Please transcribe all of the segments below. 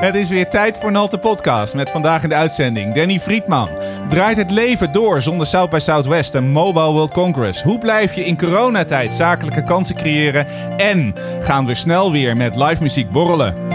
Het is weer tijd voor Nalte Podcast met vandaag in de uitzending Danny Friedman. Draait het leven door zonder South by Southwest en Mobile World Congress? Hoe blijf je in coronatijd zakelijke kansen creëren? En gaan we snel weer met live muziek borrelen?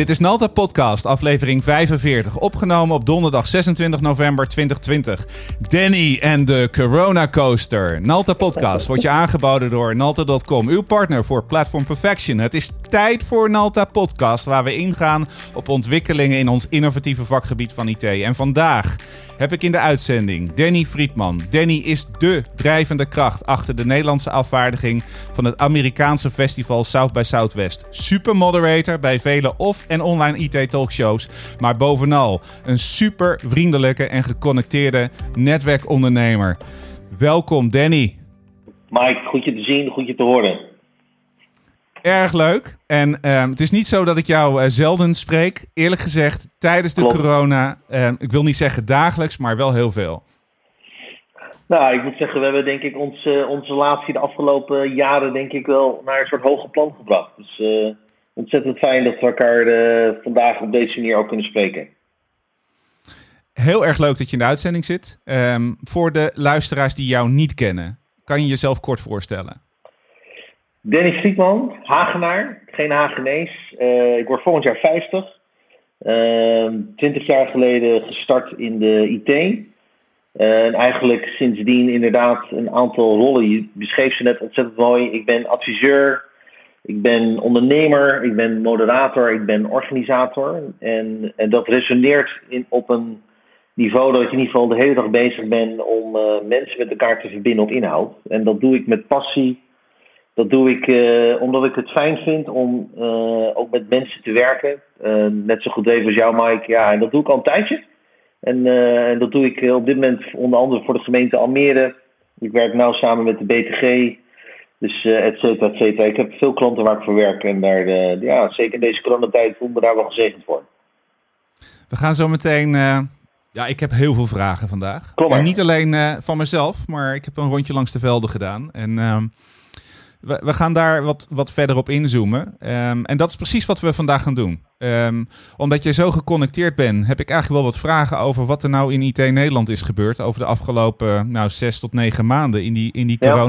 Dit is Nalta Podcast, aflevering 45, opgenomen op donderdag 26 november 2020. Danny en de Corona Coaster. Nalta Podcast wordt je aangeboden door Nalta.com, uw partner voor Platform Perfection. Het is tijd voor Nalta Podcast, waar we ingaan op ontwikkelingen in ons innovatieve vakgebied van IT. En vandaag heb ik in de uitzending Danny Friedman. Danny is dé drijvende kracht achter de Nederlandse afvaardiging van het Amerikaanse festival South by Southwest. Super moderator bij vele off- en online IT-talkshows. Maar bovenal een super vriendelijke en geconnecteerde netwerkondernemer. Welkom Danny. Mike, goed je te zien, goed je te horen. Erg leuk. En ehm, het is niet zo dat ik jou eh, zelden spreek. Eerlijk gezegd, tijdens de Klopt. corona, ehm, ik wil niet zeggen dagelijks, maar wel heel veel. Nou, ik moet zeggen, we hebben denk ik ons, eh, onze relatie de afgelopen jaren denk ik wel naar een soort hoger plan gebracht. Dus eh, ontzettend fijn dat we elkaar eh, vandaag op deze manier ook kunnen spreken. Heel erg leuk dat je in de uitzending zit. Ehm, voor de luisteraars die jou niet kennen, kan je jezelf kort voorstellen? Danny Friedman, Hagenaar, geen Hagenees. Eh, ik word volgend jaar 50. Ehm 20 jaar geleden gestart in de IT. Eh, en eigenlijk sindsdien inderdaad een aantal rollen. Je beschreef ze net ontzettend mooi. Ik ben adviseur, ik ben ondernemer, ik ben moderator, ik ben organisator. En, en dat resoneert in, op een niveau dat ik in ieder geval de hele dag bezig ben om eh, mensen met elkaar te verbinden op inhoud. En dat doe ik met passie. Dat doe ik eh, omdat ik het fijn vind om eh, ook met mensen te werken. Net zo goed even als jou, Mike. Ja, en dat doe ik al een tijdje. En, en dat doe ik op dit moment onder andere voor de gemeente Almere. Ik werk nauw samen met de BTG. Dus eh et cetera, et cetera. Ik heb veel klanten waar ik voor werk. En daar, eh, ja, zeker in deze coronatijd voel ik me daar wel gezegend voor. We gaan zo meteen. eh, ja, ik heb heel veel vragen vandaag. En niet alleen van mezelf, maar ik heb een rondje langs de velden gedaan. En ehm, we, we gaan daar wat, wat verder op inzoomen. Ehm, en dat is precies wat we vandaag gaan doen. Ehm, omdat je zo geconnecteerd bent, heb ik eigenlijk wel wat vragen over wat er nou in IT Nederland is gebeurd over de afgelopen nou, zes tot negen maanden in die, in die Ja.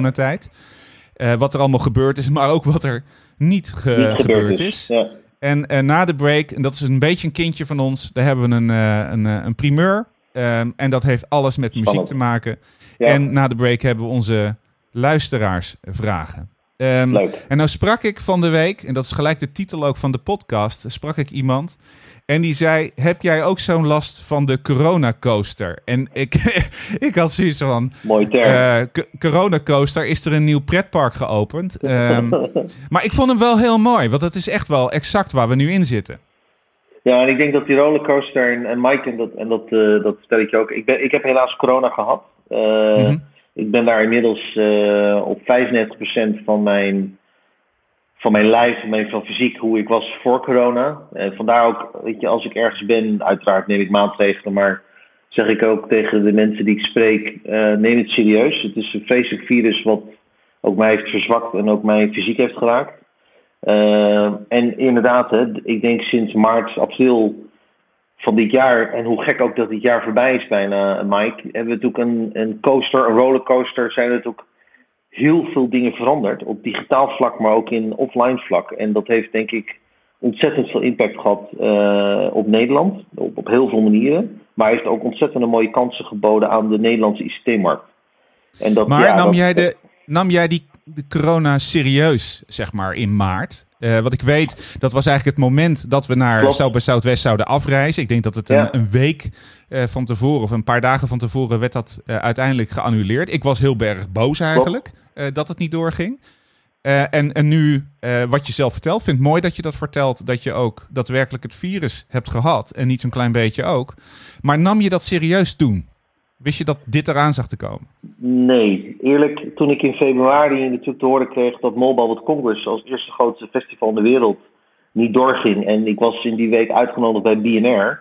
Eh, wat er allemaal gebeurd is, maar ook wat er niet, ge- Niet gebeurd, is. Ja. En eh, na de break, en dat is een beetje een kindje van ons, daar hebben we een, eh, een, een primeur. Ehm, en dat heeft alles met muziek te maken. Ja. En na de break hebben we onze luisteraarsvragen. Ehm, Leuk. en nou sprak ik van de week, en dat is gelijk de titel ook van de podcast, sprak ik iemand. En die zei, heb jij ook zo'n last van de corona coaster? En ik, ik had zoiets van, Mooi term. eh, c- corona coaster, is er een nieuw pretpark geopend? Ehm, maar ik vond hem wel heel mooi, want het is echt wel exact waar we nu in zitten. Ja, en ik denk dat die rollercoaster en, en Mike, en dat, en dat, eh, dat vertel ik je ook. Ik, ben, ik heb helaas corona gehad. Eh, Mhm. Ik ben daar inmiddels eh, op 95% van mijn, van mijn lijf, van mijn van fysiek, hoe ik was voor corona. En vandaar ook, weet je, als ik ergens ben, uiteraard neem ik maatregelen, maar zeg ik ook tegen de mensen die ik spreek, eh, neem het serieus. Het is een vreselijk virus wat ook mij heeft verzwakt en ook mij fysiek heeft geraakt. Eh, en inderdaad, hè, ik denk sinds maart, april van dit jaar, en hoe gek ook dat dit jaar voorbij is bijna, Mike, hebben we natuurlijk een, een coaster, een rollercoaster, zijn er natuurlijk heel veel dingen veranderd. Op digitaal vlak, maar ook in offline vlak. En dat heeft denk ik ontzettend veel impact gehad eh, op Nederland, op, op heel veel manieren. Maar heeft ook ontzettend mooie kansen geboden aan de Nederlandse ICT-markt. En dat, Maar ja, nam, dat- jij de, nam jij die de corona serieus, zeg maar, in maart? Eh, wat ik weet, dat was eigenlijk het moment dat we naar Klopt. South by Southwest zouden afreizen. Ik denk dat het een, Ja. een week eh, van tevoren, of een paar dagen van tevoren, werd dat eh, uiteindelijk geannuleerd. Ik was heel erg boos eigenlijk dat het niet doorging. En, en nu, wat je zelf vertelt, vind mooi dat je dat vertelt, dat je ook daadwerkelijk het virus hebt gehad. En niet zo'n klein beetje ook. Maar nam je dat serieus toen? Wist je dat dit eraan zag te komen? Nee, eerlijk, toen ik in februari natuurlijk te horen kreeg dat Mobile World Congress als eerste grootste festival in de wereld niet doorging. En ik was in die week uitgenodigd bij BNR.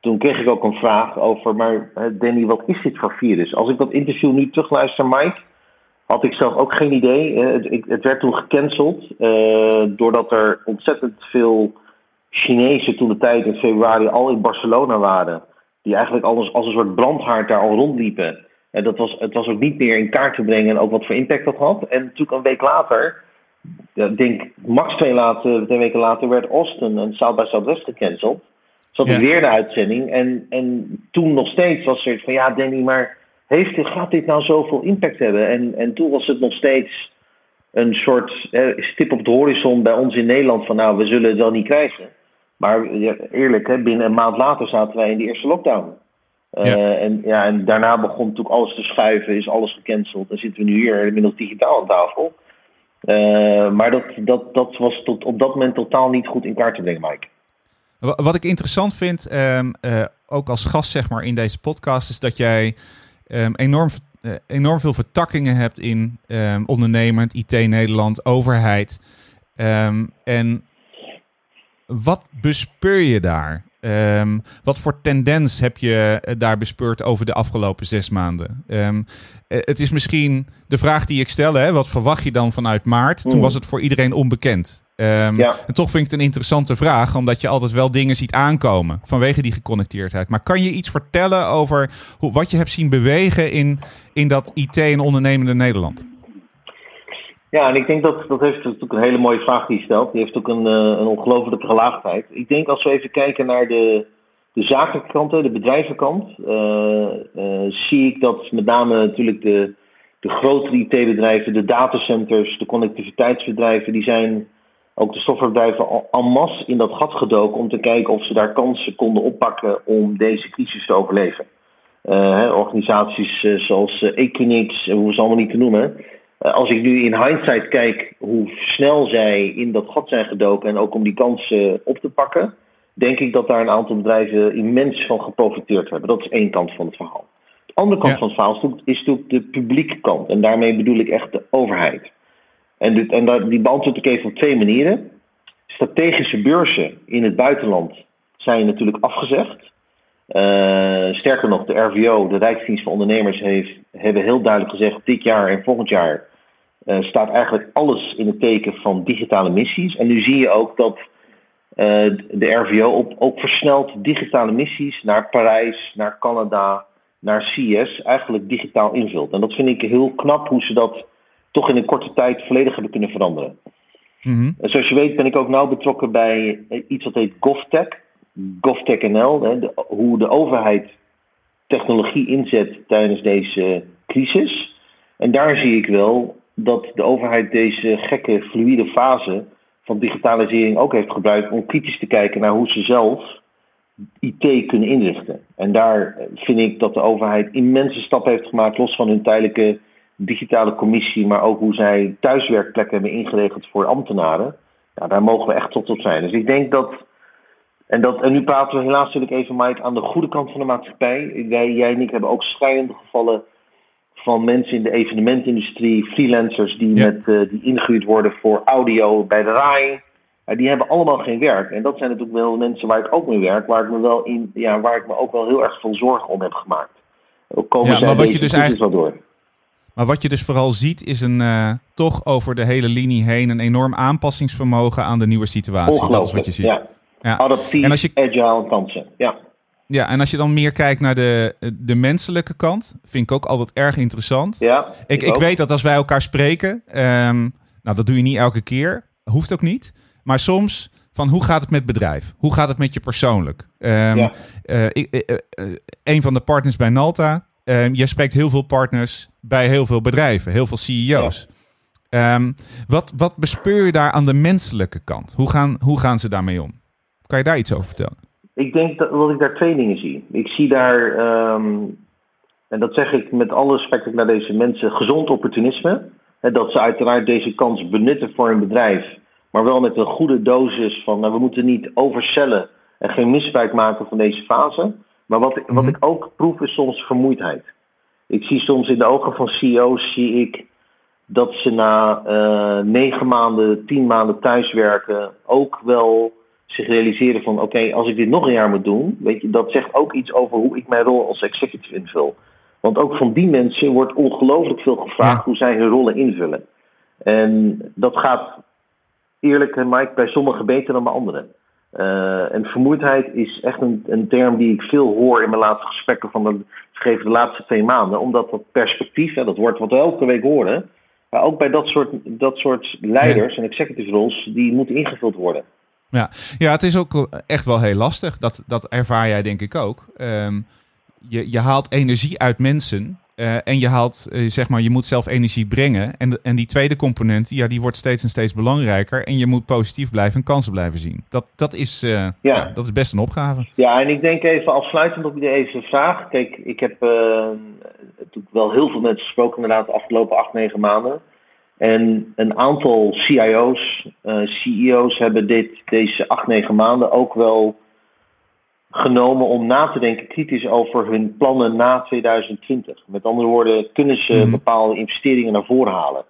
toen kreeg ik ook een vraag over, maar Danny, wat is dit voor virus? Als ik dat interview nu terugluister, Mike, had ik zelf ook geen idee. Het, het werd toen gecanceld, doordat er ontzettend veel Chinezen toen de tijd in februari al in Barcelona waren. Die eigenlijk als, als een soort brandhaard daar al rondliepen. En dat was, het was ook niet meer in kaart te brengen en ook wat voor impact dat had. En natuurlijk een week later, ik denk max twee, later, twee weken later, werd Austin en South by Southwest gecanceld. Zat ja. weer de uitzending. En, en toen nog steeds was er van ja, Danny, maar heeft, gaat dit nou zoveel impact hebben? En, en toen was het nog steeds een soort stip op de horizon bij ons in Nederland van nou, we zullen het wel niet krijgen. Maar eerlijk, hè, binnen een maand later zaten wij in de eerste lockdown. Uh, En, ja, en daarna begon natuurlijk alles te schuiven, is alles gecanceld. En zitten we nu hier inmiddels digitaal aan tafel. Uh, maar dat, dat, dat was tot op dat moment totaal niet goed in kaart te brengen, Mike. Wat ik interessant vind, um, uh, ook als gast zeg maar in deze podcast, is dat jij um, enorm, enorm veel vertakkingen hebt in um, ondernemend, IT Nederland, overheid. en wat bespeur je daar? Um, wat voor tendens heb je eh, daar bespeurd over de afgelopen zes maanden? Um, het is misschien de vraag die ik stel, hè? wat verwacht je dan vanuit maart? Toen mm. was het voor iedereen onbekend. Um, ja. En toch vind ik het een interessante vraag, omdat je altijd wel dingen ziet aankomen vanwege die geconnecteerdheid. Maar kan je iets vertellen over hoe, wat je hebt zien bewegen in, in dat IT- en ondernemende Nederland? Ja, en ik denk dat dat heeft natuurlijk een hele mooie vraag die je stelt. Die heeft ook een, uh, een ongelofelijke gelaagdheid. Ik denk als we even kijken naar de, de zakelijke kant, de bedrijvenkant, uh, uh, zie ik dat met name natuurlijk de, de grotere IT-bedrijven, de datacenters, de connectiviteitsbedrijven, die zijn ook de softwarebedrijven en masse in dat gat gedoken om te kijken of ze daar kansen konden oppakken om deze crisis te overleven. organisaties zoals Equinix, hoe ze allemaal niet te noemen, eh, als ik nu in hindsight kijk hoe snel zij in dat gat zijn gedoken en ook om die kansen op te pakken, denk ik dat daar een aantal bedrijven immens van geprofiteerd hebben. Dat is één kant van het verhaal. De andere kant van het verhaal is natuurlijk de publieke kant. En daarmee bedoel ik echt de overheid. En, dit, en die beantwoord ik even op twee manieren. Strategische beurzen in het buitenland zijn natuurlijk afgezegd. Uh, sterker nog, de RVO, de Rijksdienst van Ondernemers, heeft, hebben heel duidelijk gezegd: dit jaar en volgend jaar uh, staat eigenlijk alles in het teken van digitale missies. En nu zie je ook dat uh, de RVO op, ook versneld digitale missies naar Parijs, naar Canada, naar CES eigenlijk digitaal invult. En dat vind ik heel knap hoe ze dat toch in een korte tijd volledig hebben kunnen veranderen. Mm -hmm. Zoals je weet ben ik ook nauw betrokken bij iets wat heet GovTech. GovTech NL, hè, de, hoe de overheid technologie inzet tijdens deze crisis. En daar zie ik wel dat de overheid deze gekke, fluïde fase van digitalisering ook heeft gebruikt om kritisch te kijken naar hoe ze zelf IT kunnen inrichten. En daar vind ik dat de overheid immense stappen heeft gemaakt, los van hun tijdelijke digitale commissie, maar ook hoe zij thuiswerkplekken hebben ingeregeld voor ambtenaren. Ja, daar mogen we echt tot op zijn. Dus ik denk dat. En, dat, en nu praten we helaas natuurlijk even, Mike, aan de goede kant van de maatschappij. Jij en ik hebben ook schrijnende gevallen van mensen in de evenementindustrie, freelancers die, met, uh, die ingehuurd worden voor audio bij de RAI. Uh, die hebben allemaal geen werk. En dat zijn natuurlijk wel mensen waar ik ook mee werk, waar ik me, wel in, ja, waar ik me ook wel heel erg veel zorgen om heb gemaakt. Ook komen ja, maar wat je dus eigenlijk wel door. Maar wat je dus vooral ziet, is een uh, toch over de hele linie heen een enorm aanpassingsvermogen aan de nieuwe situatie. Dat is wat je ziet. Ja. Ja. Adaptief, en als je... agile kansen. Ja. Ja, en als je dan meer kijkt naar de, de menselijke kant, vind ik ook altijd erg interessant. Ja, ik, ik, weet dat als wij elkaar spreken, um, nou dat doe je niet elke keer, hoeft ook niet. Maar soms van hoe gaat het met bedrijf? Hoe gaat het met je persoonlijk? Um, ja. uh, ik, uh, uh, een van de partners bij Nalta, um, je spreekt heel veel partners bij heel veel bedrijven, heel veel CEO's. Ja. Um, wat, wat bespeur je daar aan de menselijke kant? Hoe gaan, hoe gaan ze daarmee om? Kan je daar iets over vertellen? Ik denk dat, dat ik daar twee dingen zie. Ik zie daar, um, en dat zeg ik met alle respect naar deze mensen, gezond opportunisme. Hè, dat ze uiteraard deze kans benutten voor hun bedrijf, maar wel met een goede dosis van nou, we moeten niet overcellen en geen misbruik maken van deze fase. Maar wat, wat mhm. ik ook proef is soms vermoeidheid. Ik zie soms in de ogen van CEO's zie ik dat ze na uh, negen maanden, tien maanden thuiswerken ook wel zich realiseren van oké, als ik dit nog een jaar moet doen, weet je, dat zegt ook iets over hoe ik mijn rol als executive invul. Want ook van die mensen wordt ongelooflijk veel gevraagd hoe zij hun rollen invullen. En dat gaat eerlijk, Mike, bij sommigen beter dan bij anderen. Uh, en vermoeidheid is echt een, een, term die ik veel hoor in mijn laatste gesprekken van de, de laatste twee maanden. Omdat dat perspectief, hè, dat wordt wat we elke week horen. Maar ook bij dat soort, dat soort leiders en executive roles, die moeten ingevuld worden. Ja. ja, het is ook echt wel heel lastig. Dat, dat ervaar jij denk ik ook. Um, je, je haalt energie uit mensen. Uh, en je haalt, uh, zeg maar, je moet zelf energie brengen. En, en die tweede component, ja, die wordt steeds en steeds belangrijker. En je moet positief blijven en kansen blijven zien. Dat, dat, is, uh, ja. ja. dat is best een opgave. Ja, en ik denk even afsluitend op deze vraag. Kijk, ik heb natuurlijk wel heel veel mensen gesproken inderdaad de afgelopen acht, negen maanden. En een aantal CIO's, CEO's hebben dit, deze acht, negen maanden ook wel genomen om na te denken kritisch over hun plannen na 2020. Met andere woorden, kunnen ze mhm. bepaalde investeringen naar voren halen?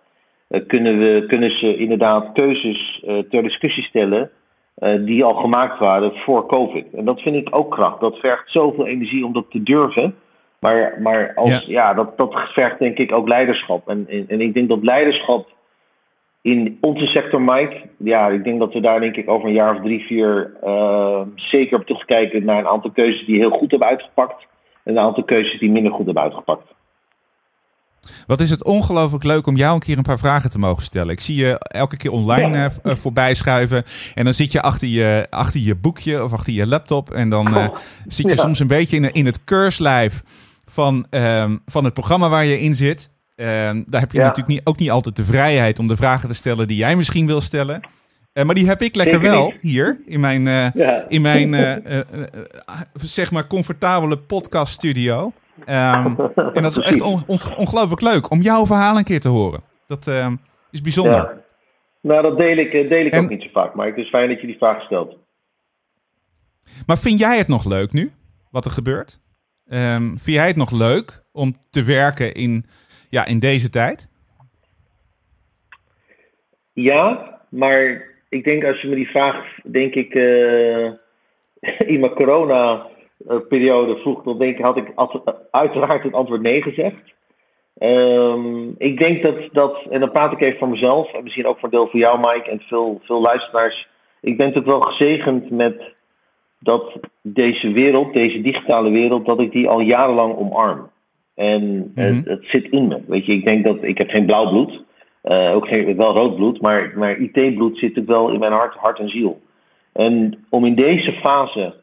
Uh, kunnen, we, kunnen ze inderdaad keuzes uh, ter discussie stellen uh, die al gemaakt waren voor COVID? En dat vind ik ook kracht. Dat vergt zoveel energie om dat te durven. Maar, maar als, ja. ja dat, dat vergt denk ik ook leiderschap. En, en, en ik denk dat leiderschap in onze sector, Mike, ja, ik denk dat we daar denk ik over een jaar of drie, vier uh, zeker op terugkijken naar een aantal keuzes die heel goed hebben uitgepakt. En een aantal keuzes die minder goed hebben uitgepakt. Wat is het ongelooflijk leuk om jou een keer een paar vragen te mogen stellen. Ik zie je elke keer online ja. uh, voorbij schuiven. En dan zit je achter je, achter je boekje of achter je laptop. En dan uh, zit je ja. soms een beetje in, in het keurslijf van, um, van het programma waar je in zit. Uh, daar heb je ja. natuurlijk niet, ook niet altijd de vrijheid om de vragen te stellen die jij misschien wil stellen. Uh, maar die heb ik lekker Zeker wel niet. hier in mijn, uh, ja. in mijn zeg maar comfortabele podcaststudio. Um, en dat is echt on, on, ongelooflijk leuk om jouw verhaal een keer te horen. Dat ehm, is bijzonder. Ja. Nou, dat deel ik, deel ik en, ook niet zo vaak, maar het is fijn dat je die vraag stelt. Maar vind jij het nog leuk nu, wat er gebeurt? Um, vind jij het nog leuk om te werken in ja, in deze tijd? Ja, maar ik denk als je me die vraag, denk ik, uh, in mijn corona-periode vroeg, dan denk ik, had ik uiteraard het antwoord nee gezegd. Um, ik denk dat, dat, en dan praat ik even voor mezelf, en misschien ook voor deel voor jou, Mike, en veel, veel luisteraars. Ik ben het wel gezegend met dat deze wereld, deze digitale wereld, dat ik die al jarenlang omarm. En mm -hmm. het, het, zit in me. Weet je, ik denk dat ik heb geen blauw bloed. Uh, ook geen, wel rood bloed, maar, maar IT-bloed zit ook wel in mijn hart, hart en ziel. En om in deze fase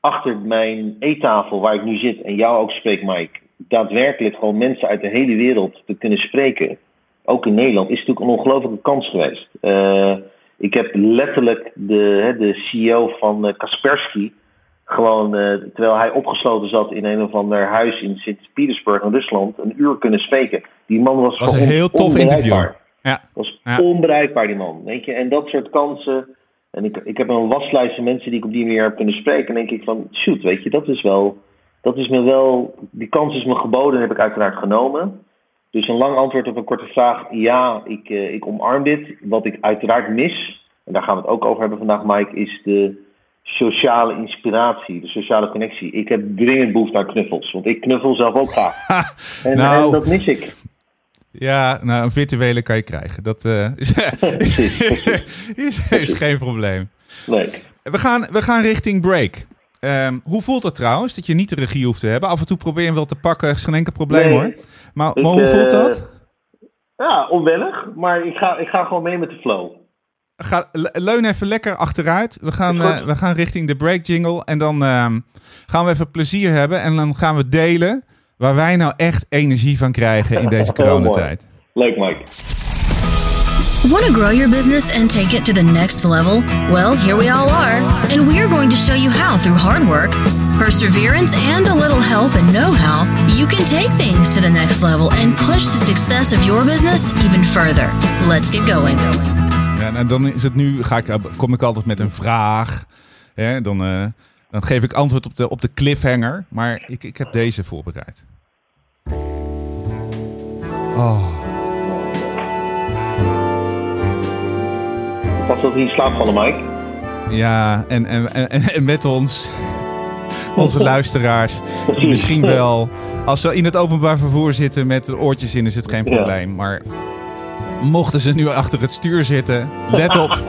achter mijn eettafel waar ik nu zit en jou ook spreek, Mike, daadwerkelijk gewoon mensen uit de hele wereld te kunnen spreken, ook in Nederland, is natuurlijk een ongelofelijke kans geweest. Uh, ik heb letterlijk de, de CEO van uh, Kaspersky gewoon, uh, terwijl hij opgesloten zat in een of ander huis in Sint-Petersburg in Rusland, een uur kunnen spreken. Die man was, was een heel tof interview. Ja. Was ja. onbereikbaar, die man. Weet je? En dat soort kansen. En ik, ik heb een waslijst van mensen die ik op die manier heb kunnen spreken. En denk ik van, shoot, weet je, dat is wel. Dat is me wel. Die kans is me geboden en heb ik uiteraard genomen. Dus een lang antwoord op een korte vraag. Ja, ik, uh, ik omarm dit. Wat ik uiteraard mis, en daar gaan we het ook over hebben vandaag, Mike, is de sociale inspiratie, de sociale connectie. Ik heb dringend behoefte aan knuffels, want ik knuffel zelf ook graag. en, nou, en, dat mis ik. Ja, nou, een virtuele kan je krijgen. Dat uh, is, is, geen probleem. Nee. We gaan, we gaan richting break. Um, hoe voelt dat trouwens, dat je niet de regie hoeft te hebben? Af en toe probeer je hem wel te pakken, is geen enkel probleem nee, hoor. Maar, ik, maar hoe voelt dat? Uh, ja, onwennig, maar ik ga, ik ga gewoon mee met de flow ga, leun even lekker achteruit. We gaan, uh, we gaan richting de break jingle. En dan uh, gaan we even plezier hebben. En dan gaan we delen waar wij nou echt energie van krijgen in deze coronatijd. Leuk, Mike. Want to grow your business and take it to the next level? Well, here we all are. And we're going to show you how through hard work, perseverance, and a little help and know how, you can take things to the next level and push the success of your business even further. Let's get going. En, en, dan is het nu, ga ik, kom ik altijd met een vraag. Hè, dan, uh, dan geef ik antwoord op de, op de cliffhanger. Maar ik, ik heb deze voorbereid. Oh. Was dat in slaap vallen, Mike? Ja, en, en, en, en met ons, onze luisteraars, die misschien wel, als ze in het openbaar vervoer zitten met de oortjes in, is het geen Ja. probleem. Maar mochten ze nu achter het stuur zitten, let op.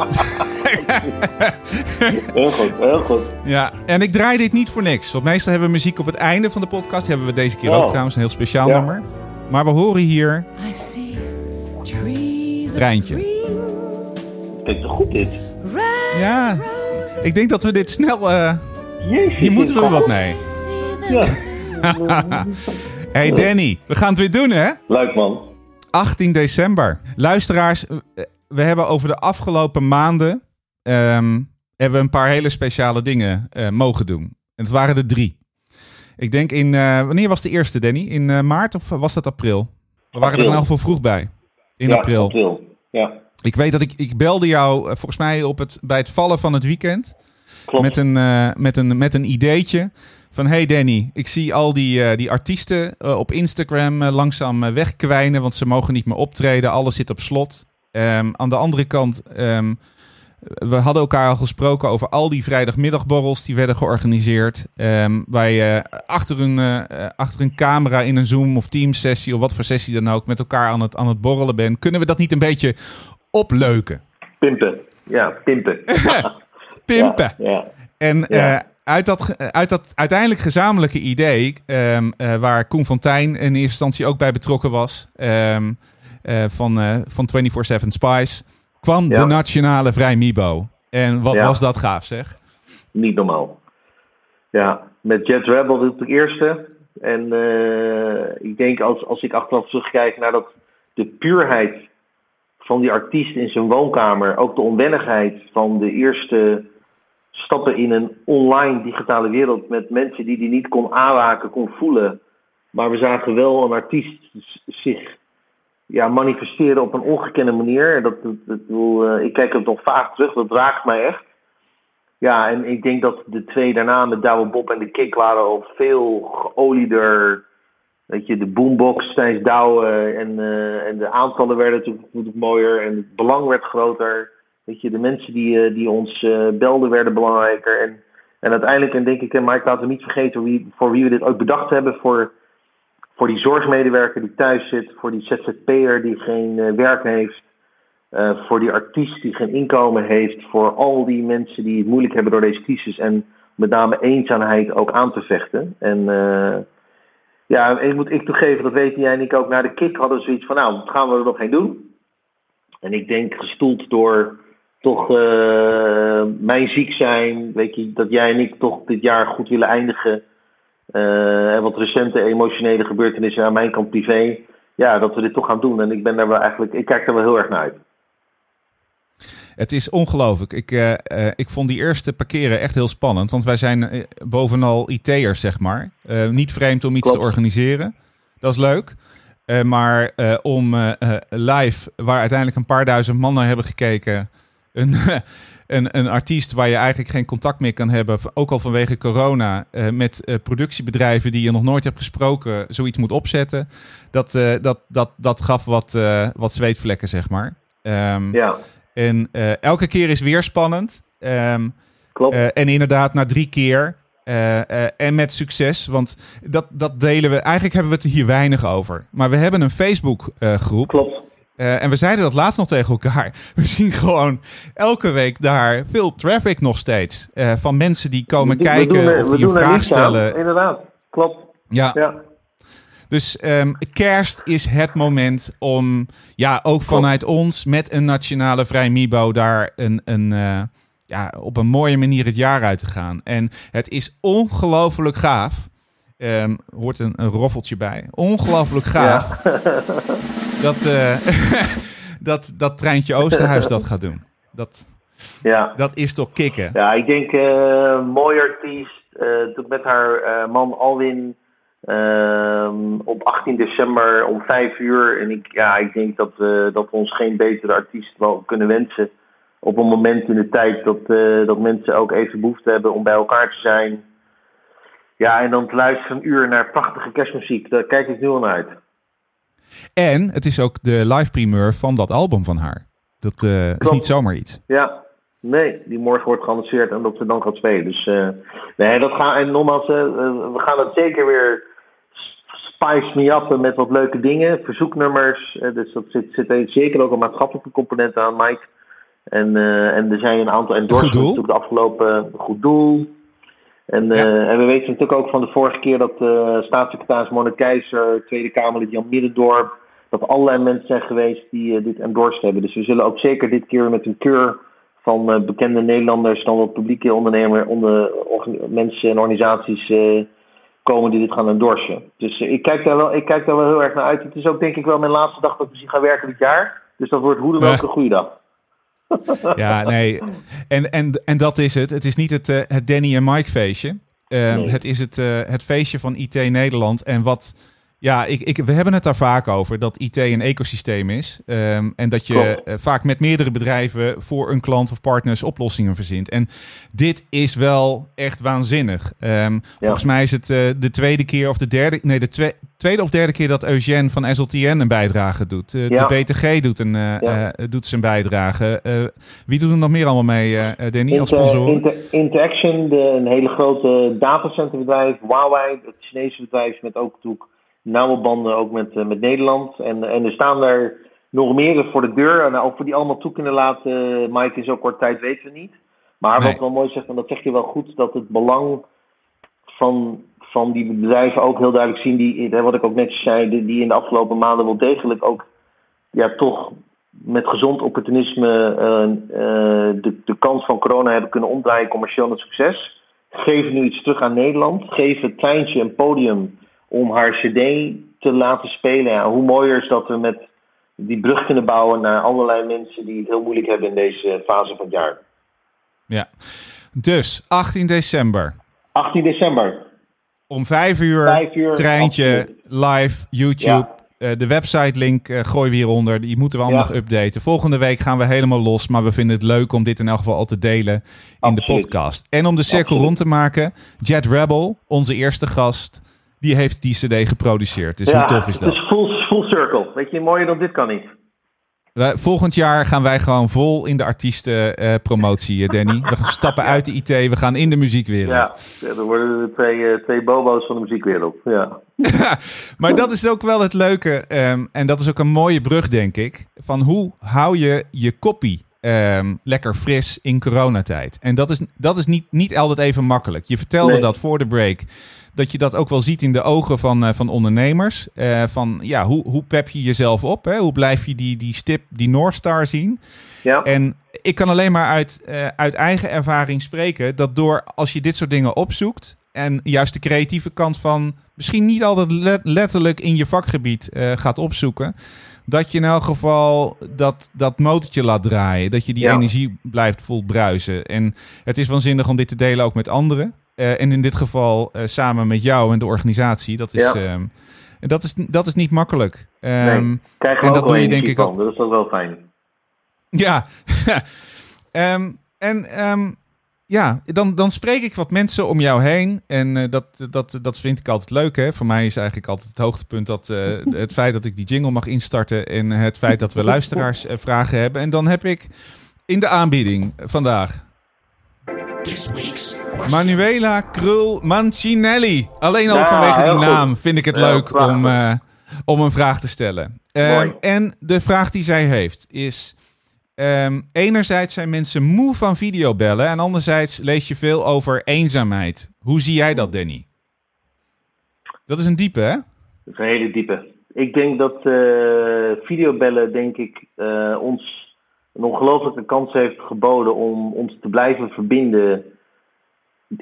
Heel goed, heel goed. Ja, en ik draai dit niet voor niks. Want meestal hebben we muziek op het einde van de podcast. Die hebben we deze keer Oh. ook trouwens, een heel speciaal Ja. nummer. Maar we horen hier I see trees Treintje. Green, Kijk, goed dit. Ja, ik denk dat we dit snel... Jezus, hier moeten we wat goed. mee. Ja, Hey Danny, we gaan het weer doen hè? leuk man. 18 december. Luisteraars, eh, we hebben over de afgelopen maanden ehm, hebben we een paar hele speciale dingen eh, mogen doen. En het waren er drie. Ik denk in, wanneer was de eerste Danny? In maart of was dat april? We waren er in elk geval vroeg bij. In ja, april. april. Ja, Ik weet dat ik, ik belde jou eh, volgens mij op het, bij het vallen van het weekend. klopt. Met een, eh, met, een, met een ideetje. Van hey Danny, ik zie al die, eh, die artiesten op Instagram langzaam wegkwijnen. Want ze mogen niet meer optreden. Alles zit op slot. Ehm, aan de andere kant, ehm, we hadden elkaar al gesproken over al die vrijdagmiddagborrels die werden georganiseerd. ehm, waar je achter een, achter een camera in een Zoom of Teams sessie of wat voor sessie dan ook met elkaar aan het, aan het borrelen bent. Kunnen we dat niet een beetje opleuken? Pimpen. Ja, pimpen. Pimpen. Ja, ja. En Ja. eh, uit, dat, uit dat uiteindelijk gezamenlijke idee, ehm, eh, waar Koen Fontijn in eerste instantie ook bij betrokken was, eh, van, van 24-7 Spice, kwam de Nationale Vrij Mibo. En wat was dat gaaf, zeg? Niet normaal. Ja, met Jet Rebel ik de eerste. En ik denk als, als ik achteraf terugkijk naar dat de puurheid van die artiest in zijn woonkamer, ook de onwennigheid van de eerste stappen in een online digitale wereld met mensen die die niet kon aanraken, kon voelen. Maar we zagen wel een artiest zich ja, manifesteren op een ongekende manier. Dat, eh, ik kijk het nog vaak terug, dat raakt mij echt. Ja, en ik denk dat de twee daarna met Douwe Bob en de Kick waren al veel geolieder. Weet je, de boombox tijdens Douwe en, eh, en de aantallen werden natuurlijk, mooier en het belang werd groter. Weet je, de mensen die, eh, die ons eh, belden werden belangrijker. En, en uiteindelijk, en denk ik, en Mike, laten we niet vergeten wie, voor wie we dit ook bedacht hebben. Voor, voor die zorgmedewerker die thuis zit, voor die ZZP'er die geen werk heeft. Voor die artiest die geen inkomen heeft, voor al die mensen die het moeilijk hebben door deze crisis en met name eenzaamheid ook aan te vechten. En ja, ik moet ik toegeven, dat weten jij en ik ook, na de kick hadden we zoiets van, nou, wat gaan we er nog heen doen? En ik denk gestoeld door toch eh, mijn ziek zijn, weet je, dat jij en ik toch dit jaar goed willen eindigen. eh, en wat recente emotionele gebeurtenissen aan mijn kant privé. Ja, dat we dit toch gaan doen. En ik ben daar wel eigenlijk, ik kijk er wel heel erg naar uit. Het is ongelooflijk. Ik, eh, eh, ik vond die eerste parkeren echt heel spannend. Want wij zijn eh, bovenal IT'ers, zeg maar. Niet vreemd om iets Klopt. te organiseren. Dat is leuk. Maar om live, waar uiteindelijk een paar duizend man naar hebben gekeken... Een, een, een artiest waar je eigenlijk geen contact meer kan hebben... ook al vanwege corona... met productiebedrijven die je nog nooit hebt gesproken... zoiets moet opzetten. Dat, dat, dat, dat gaf wat, wat zweetvlekken, zeg maar. Ehm, Ja, en eh, elke keer is weer spannend. Ehm, klopt. eh, en inderdaad, na drie keer. eh, en met succes. Want dat, dat delen we. Eigenlijk hebben we het er hier weinig over. Maar we hebben een Facebook-groep. klopt. en we zeiden dat laatst nog tegen elkaar. We zien gewoon elke week daar veel traffic nog steeds. van mensen die komen We kijken doen of die een vraag stellen. Inderdaad, klopt. Ja, Ja, dus ehm, kerst is het moment om, ja, ook vanuit ons met een nationale vrij Mibo daar een, een, eh, ja, op een mooie manier het jaar uit te gaan. En het is ongelooflijk gaaf. Ehm hoort een, een roffeltje bij. Ongelooflijk gaaf dat, eh, dat dat treintje Oosterhuis dat gaat doen. Dat, ja. dat is toch kicken. ja ik denk eh mooi artiest. toen met haar man Alwin ehm, op 18 december om 5 uur. En ik, ja, ik denk dat, we dat we ons geen betere artiest wel kunnen wensen. Op een moment in de tijd dat, eh, dat mensen ook even behoefte hebben om bij elkaar te zijn. Ja, en dan te luisteren een uur naar prachtige kerstmuziek. Daar kijk ik nu al naar uit. En het is ook de live primeur van dat album van haar. Dat eh, is niet zomaar iets. Ja, Nee, die morgen wordt geannonceerd en dat ze dan gaat spelen. Dus eh, nee, dat gaan, en nogmaals, we gaan het zeker weer spice me up met wat leuke dingen. Verzoeknummers, eh, dus dat zit, zit er zeker ook een maatschappelijke component aan, Mike. En, eh, en er zijn een aantal endorsements natuurlijk de afgelopen goed doel. En, eh, en we weten natuurlijk ook van de vorige keer dat eh, staatssecretaris Keizer, Tweede Kamerlid Jan Middendorp, dat allerlei mensen zijn geweest die eh, dit endorsed hebben. Dus we zullen ook zeker dit keer met een keur van eh, bekende Nederlanders, dan wat publieke ondernemer, onder, mensen en organisaties eh, komen die dit gaan endorsen. Dus eh, ik, kijk daar wel, ik kijk daar wel heel erg naar uit. Het is ook denk ik wel mijn laatste dag dat ik misschien ga werken dit jaar. Dus dat wordt hoe dan ook een goede dag. Ja, nee. En, en, en dat is het. Het is niet het, eh, het Danny en Mike feestje. Ehm, Nee. Het is het, eh, het feestje van IT Nederland. En wat... Ja, ik, ik, we hebben het daar vaak over dat IT een ecosysteem is. Ehm, en dat je eh, vaak met meerdere bedrijven voor een klant of partners oplossingen verzint. En dit is wel echt waanzinnig. Ehm, Volgens mij is het eh, de tweede keer of de derde... Nee, de twe- tweede of derde keer dat Eugène van SLTN een bijdrage doet. Eh, Ja. De BTG doet, een, Ja. doet zijn bijdrage. Wie doet er nog meer allemaal mee, Danny, als sponsor? Inter- Interaction, de, een hele grote datacenterbedrijf. Huawei, het Chinese bedrijf met ook natuurlijk nauwe banden ook met, eh, met Nederland. En, en er staan er nog meer voor de deur. En of we die allemaal toe kunnen laten, Mike, in zo kort tijd weten we niet. Maar Nee. wat wel mooi zegt, en dat zeg je wel goed, dat het belang van, van die bedrijven ook heel duidelijk zien. Die, wat ik ook net zei, die, in de afgelopen maanden wel degelijk ook ja, toch met gezond opportunisme eh, eh, de, de kans van corona hebben kunnen omdraaien commercieel naar succes. Geven nu iets terug aan Nederland. Geven Treintje een podium om haar cd te laten spelen. Ja, hoe mooier is dat we met die brug kunnen bouwen naar allerlei mensen die het heel moeilijk hebben in deze fase van het jaar. Ja. Dus, 18 december. 18 december. Om 5 uur, Vijf uur, treintje, live, YouTube. Ja. Eh, de website link eh, gooien we hieronder. Die moeten we allemaal Ja. nog updaten. Volgende week gaan we helemaal los. Maar we vinden het leuk om dit in elk geval al te delen in de podcast. En om de cirkel Absoluut. rond te maken. Jet Rebel, onze eerste gast, die heeft die cd geproduceerd. Dus hoe tof is Het dat? is full, full circle. Weet je, mooier dan dit kan niet. Volgend jaar gaan wij gewoon vol in de artiestenpromotie, eh, Danny. We gaan stappen uit de IT. We gaan in de muziekwereld. Ja, dan worden er twee, eh, twee bobo's van de muziekwereld. Ja. Maar dat is ook wel het leuke. ehm, en dat is ook een mooie brug, denk ik. Van hoe hou je je koppie ehm, lekker fris in coronatijd? En dat is, dat is niet, niet altijd even makkelijk. Je vertelde Nee. dat voor de break. Dat je dat ook wel ziet in de ogen van, eh, van ondernemers. Eh, van ja, hoe, hoe pep je jezelf op? Hè? Hoe blijf je die, die stip, die North Star zien? ja. En ik kan alleen maar uit, eh, uit eigen ervaring spreken dat door als je dit soort dingen opzoekt en juist de creatieve kant van misschien niet altijd le- letterlijk in je vakgebied gaat opzoeken, dat je in elk geval dat, dat motortje laat draaien, dat je die Ja. energie blijft voelt bruisen. En het is waanzinnig om dit te delen ook met anderen. Eh, en in dit geval eh, samen met jou en de organisatie. Dat is, Ja. ehm, dat is, dat is niet makkelijk. Nee, Ehm, en dat doe je denk ik ook- Dat is toch wel fijn. Ja. Ehm, en ja, dan, dan spreek ik wat mensen om jou heen. En eh, dat, dat, dat vind ik altijd leuk. Hè? Voor mij is eigenlijk altijd het hoogtepunt dat, het feit dat ik die jingle mag instarten. En het feit dat we luisteraars eh, vragen hebben. En dan heb ik in de aanbieding vandaag. Manuela Krul Mancinelli. Alleen al Ja, vanwege die goed. naam vind ik het leuk om, eh, om een vraag te stellen. Ehm, en de vraag die zij heeft is... ehm, enerzijds zijn mensen moe van videobellen... en anderzijds lees je veel over eenzaamheid. Hoe zie jij dat, Danny? Dat is een diepe, hè? Dat is een hele diepe. Ik denk dat eh, videobellen, denk ik, eh, ons een ongelofelijke kans heeft geboden om ons te blijven verbinden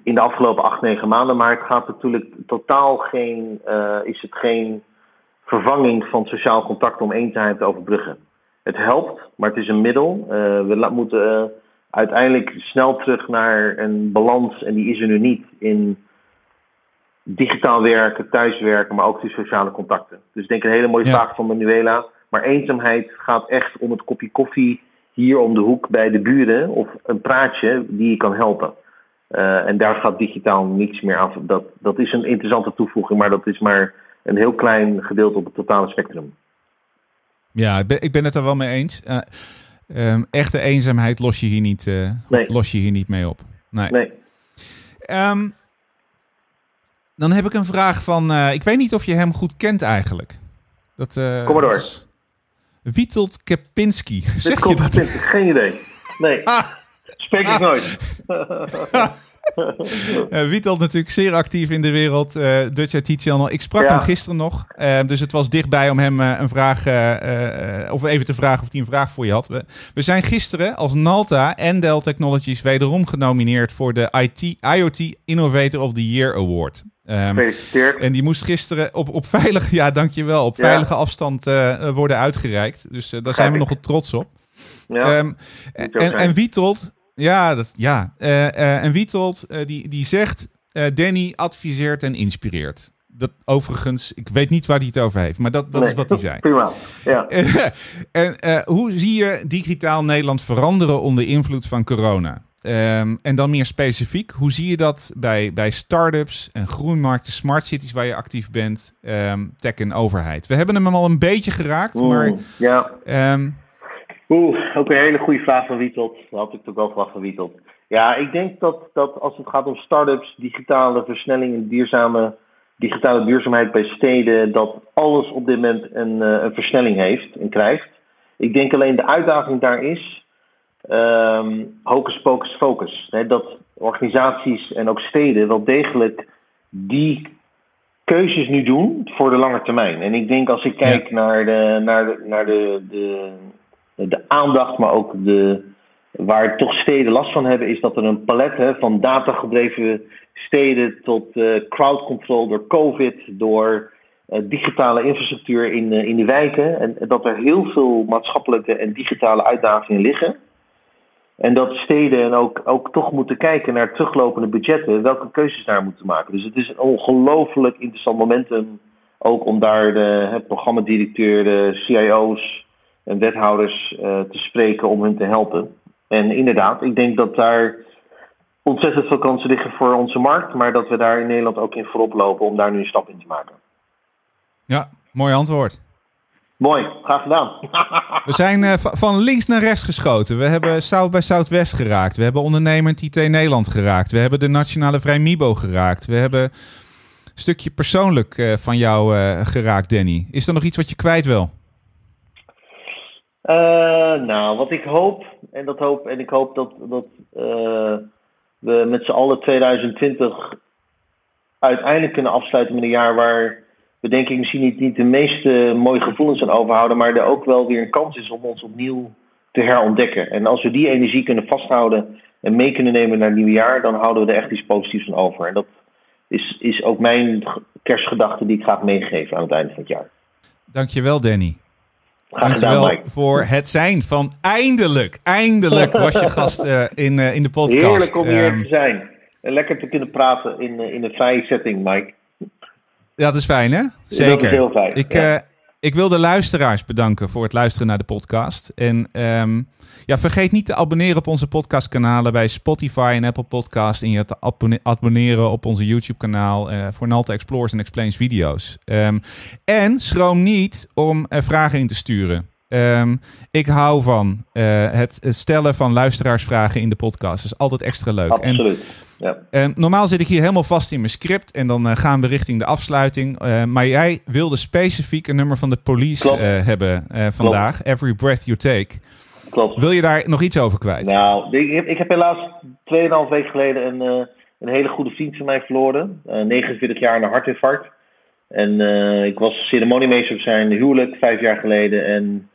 in de afgelopen acht, negen maanden. Maar het gaat natuurlijk totaal geen, eh, is het geen vervanging van sociaal contact om eenzaamheid te overbruggen. Het helpt, maar het is een middel. Eh, we moeten eh, uiteindelijk snel terug naar een balans, en die is er nu niet, in digitaal werken, thuiswerken, maar ook die sociale contacten. Dus ik denk een hele mooie Ja. vraag van Manuela. Maar eenzaamheid gaat echt om het kopje koffie hier om de hoek bij de buren of een praatje die je kan helpen. Eh, en daar gaat digitaal niets meer af. Dat, dat is een interessante toevoeging, maar dat is maar een heel klein gedeelte op het totale spectrum. Ja, ik ben, ik ben het er wel mee eens. Eh, Ehm, echte eenzaamheid los je hier niet, eh, Nee. los je hier niet mee op. Nee. Nee. Ehm, dan heb ik een vraag van... ik weet niet of je hem goed kent eigenlijk. Dat, Kom maar door. dat is Witold Kepinski. Dit Zeg je dat? Geen idee. Nee. Spreek ik nooit. Eh Witold natuurlijk zeer actief in de wereld. eh Dutch IT Channel. Ik sprak Ja. hem gisteren nog. eh, dus het was dichtbij om hem een vraag... of even te vragen of hij een vraag voor je had. We, we zijn gisteren als Nalta en Dell Technologies... wederom genomineerd voor de IT, IoT Innovator of the Year Award. Ehm. En die moest gisteren op, op veilige, ja, dankjewel, op Ja. veilige afstand eh, worden uitgereikt. Dus eh, daar zijn we nogal trots op. Ja. Ehm, en, en, Wietold, ja, dat, ja. eh, eh, en Wietold, eh, die, die zegt, eh, Danny adviseert en inspireert. Dat overigens, ik weet niet waar hij het over heeft, maar dat, dat is wat hij zei. Prima. Ja. en eh, hoe zie je digitaal Nederland veranderen onder invloed van corona? Ehm, en dan meer specifiek, hoe zie je dat bij, bij start-ups en groeimarkten, smart cities waar je actief bent, ehm, tech en overheid? We hebben hem al een beetje geraakt, maar Mm, ja. ehm, Oeh, ook een hele goede vraag van Wietold. Dat had ik toch wel verwacht van Wietold. Ja, ik denk dat, dat als het gaat om start-ups, digitale versnelling en duurzame, digitale duurzaamheid bij steden, dat alles op dit moment een, eh, een versnelling heeft en krijgt. Ik denk alleen de uitdaging daar is ehm hocus pocus focus. Hè, dat organisaties en ook steden wel degelijk die keuzes nu doen voor de lange termijn. En ik denk als ik kijk naar, de, naar, de, naar de, de, de aandacht, maar ook de, waar toch steden last van hebben, is dat er een palet hè, van datagedreven steden tot eh, crowd control door COVID, door eh, digitale infrastructuur in, eh, in de wijken. En dat er heel veel maatschappelijke en digitale uitdagingen liggen. En dat steden ook, ook toch moeten kijken naar teruglopende budgetten, welke keuzes daar moeten maken. Dus het is een ongelooflijk interessant momentum, ook om daar de programmadirecteur, de CIO's en wethouders eh, te spreken om hun te helpen. En inderdaad, ik denk dat daar ontzettend veel kansen liggen voor onze markt, maar dat we daar in Nederland ook in voorop lopen om daar nu een stap in te maken. ja, mooi antwoord. Mooi, graag gedaan. We zijn eh, va- van links naar rechts geschoten. We hebben South bij Southwest geraakt. We hebben ondernemend IT Nederland geraakt. We hebben de Nationale Vrij Mibo geraakt. We hebben een stukje persoonlijk eh, van jou eh, geraakt, Danny. Is er nog iets wat je kwijt wil? Nou, wat ik hoop, en dat hoop, en ik hoop dat, dat we met z'n allen 2020 uiteindelijk kunnen afsluiten met een jaar waar we denk ik misschien niet, niet de meeste mooie gevoelens aan overhouden, maar er ook wel weer een kans is om ons opnieuw te herontdekken. En als we die energie kunnen vasthouden en mee kunnen nemen naar het nieuwe jaar, dan houden we er echt iets positiefs van over. En dat is, is ook mijn kerstgedachte die ik graag meegeven aan het einde van het jaar. Dankjewel, Danny. Graag gedaan, Dankjewel Mike. voor het zijn van eindelijk, eindelijk was je gast eh, in, eh, in de podcast. Heerlijk om hier Ehm, te zijn. En lekker te kunnen praten in, eh, in een vrije setting, Mike. Dat is fijn, hè? Dat Zeker. is heel fijn, Ik, ja. eh, ik wil de luisteraars bedanken voor het luisteren naar de podcast. En ehm, ja, vergeet niet te abonneren op onze podcastkanalen bij Spotify en Apple Podcast. En je te abonne- abonneren op onze YouTube-kanaal eh, voor Nalta Explores en Explains video's. Ehm, en schroom niet om eh, vragen in te sturen. Ehm, ik hou van het stellen van luisteraarsvragen in de podcast. Dat is altijd extra leuk. En Absoluut. Ja. eh, normaal zit ik hier helemaal vast in mijn script en dan eh, gaan we richting de afsluiting. Eh, maar jij wilde specifiek een nummer van de police eh, hebben eh, vandaag. Every Breath You Take. Klopt. Wil je daar nog iets over kwijt? Nou, ik heb, ik heb helaas 2,5 week geleden een, een hele goede vriend van mij verloren. Eh 49 jaar aan een hartinfarct. En ik was ceremoniemeester op zijn huwelijk vijf jaar geleden. En,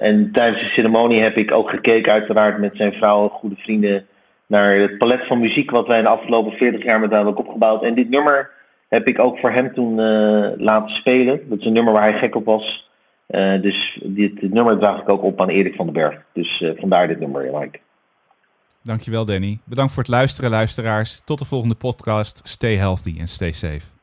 en tijdens de ceremonie heb ik ook gekeken, uiteraard met zijn vrouw en goede vrienden, naar het palet van muziek wat wij de afgelopen 40 jaar met hem hebben opgebouwd. En dit nummer heb ik ook voor hem toen eh, laten spelen. Dat is een nummer waar hij gek op was. Eh, dus dit, dit nummer draag ik ook op aan Erik van den Berg. Dus eh, vandaar dit nummer, Mike. Dankjewel Danny. Bedankt voor het luisteren luisteraars. Tot de volgende podcast. Stay healthy en stay safe.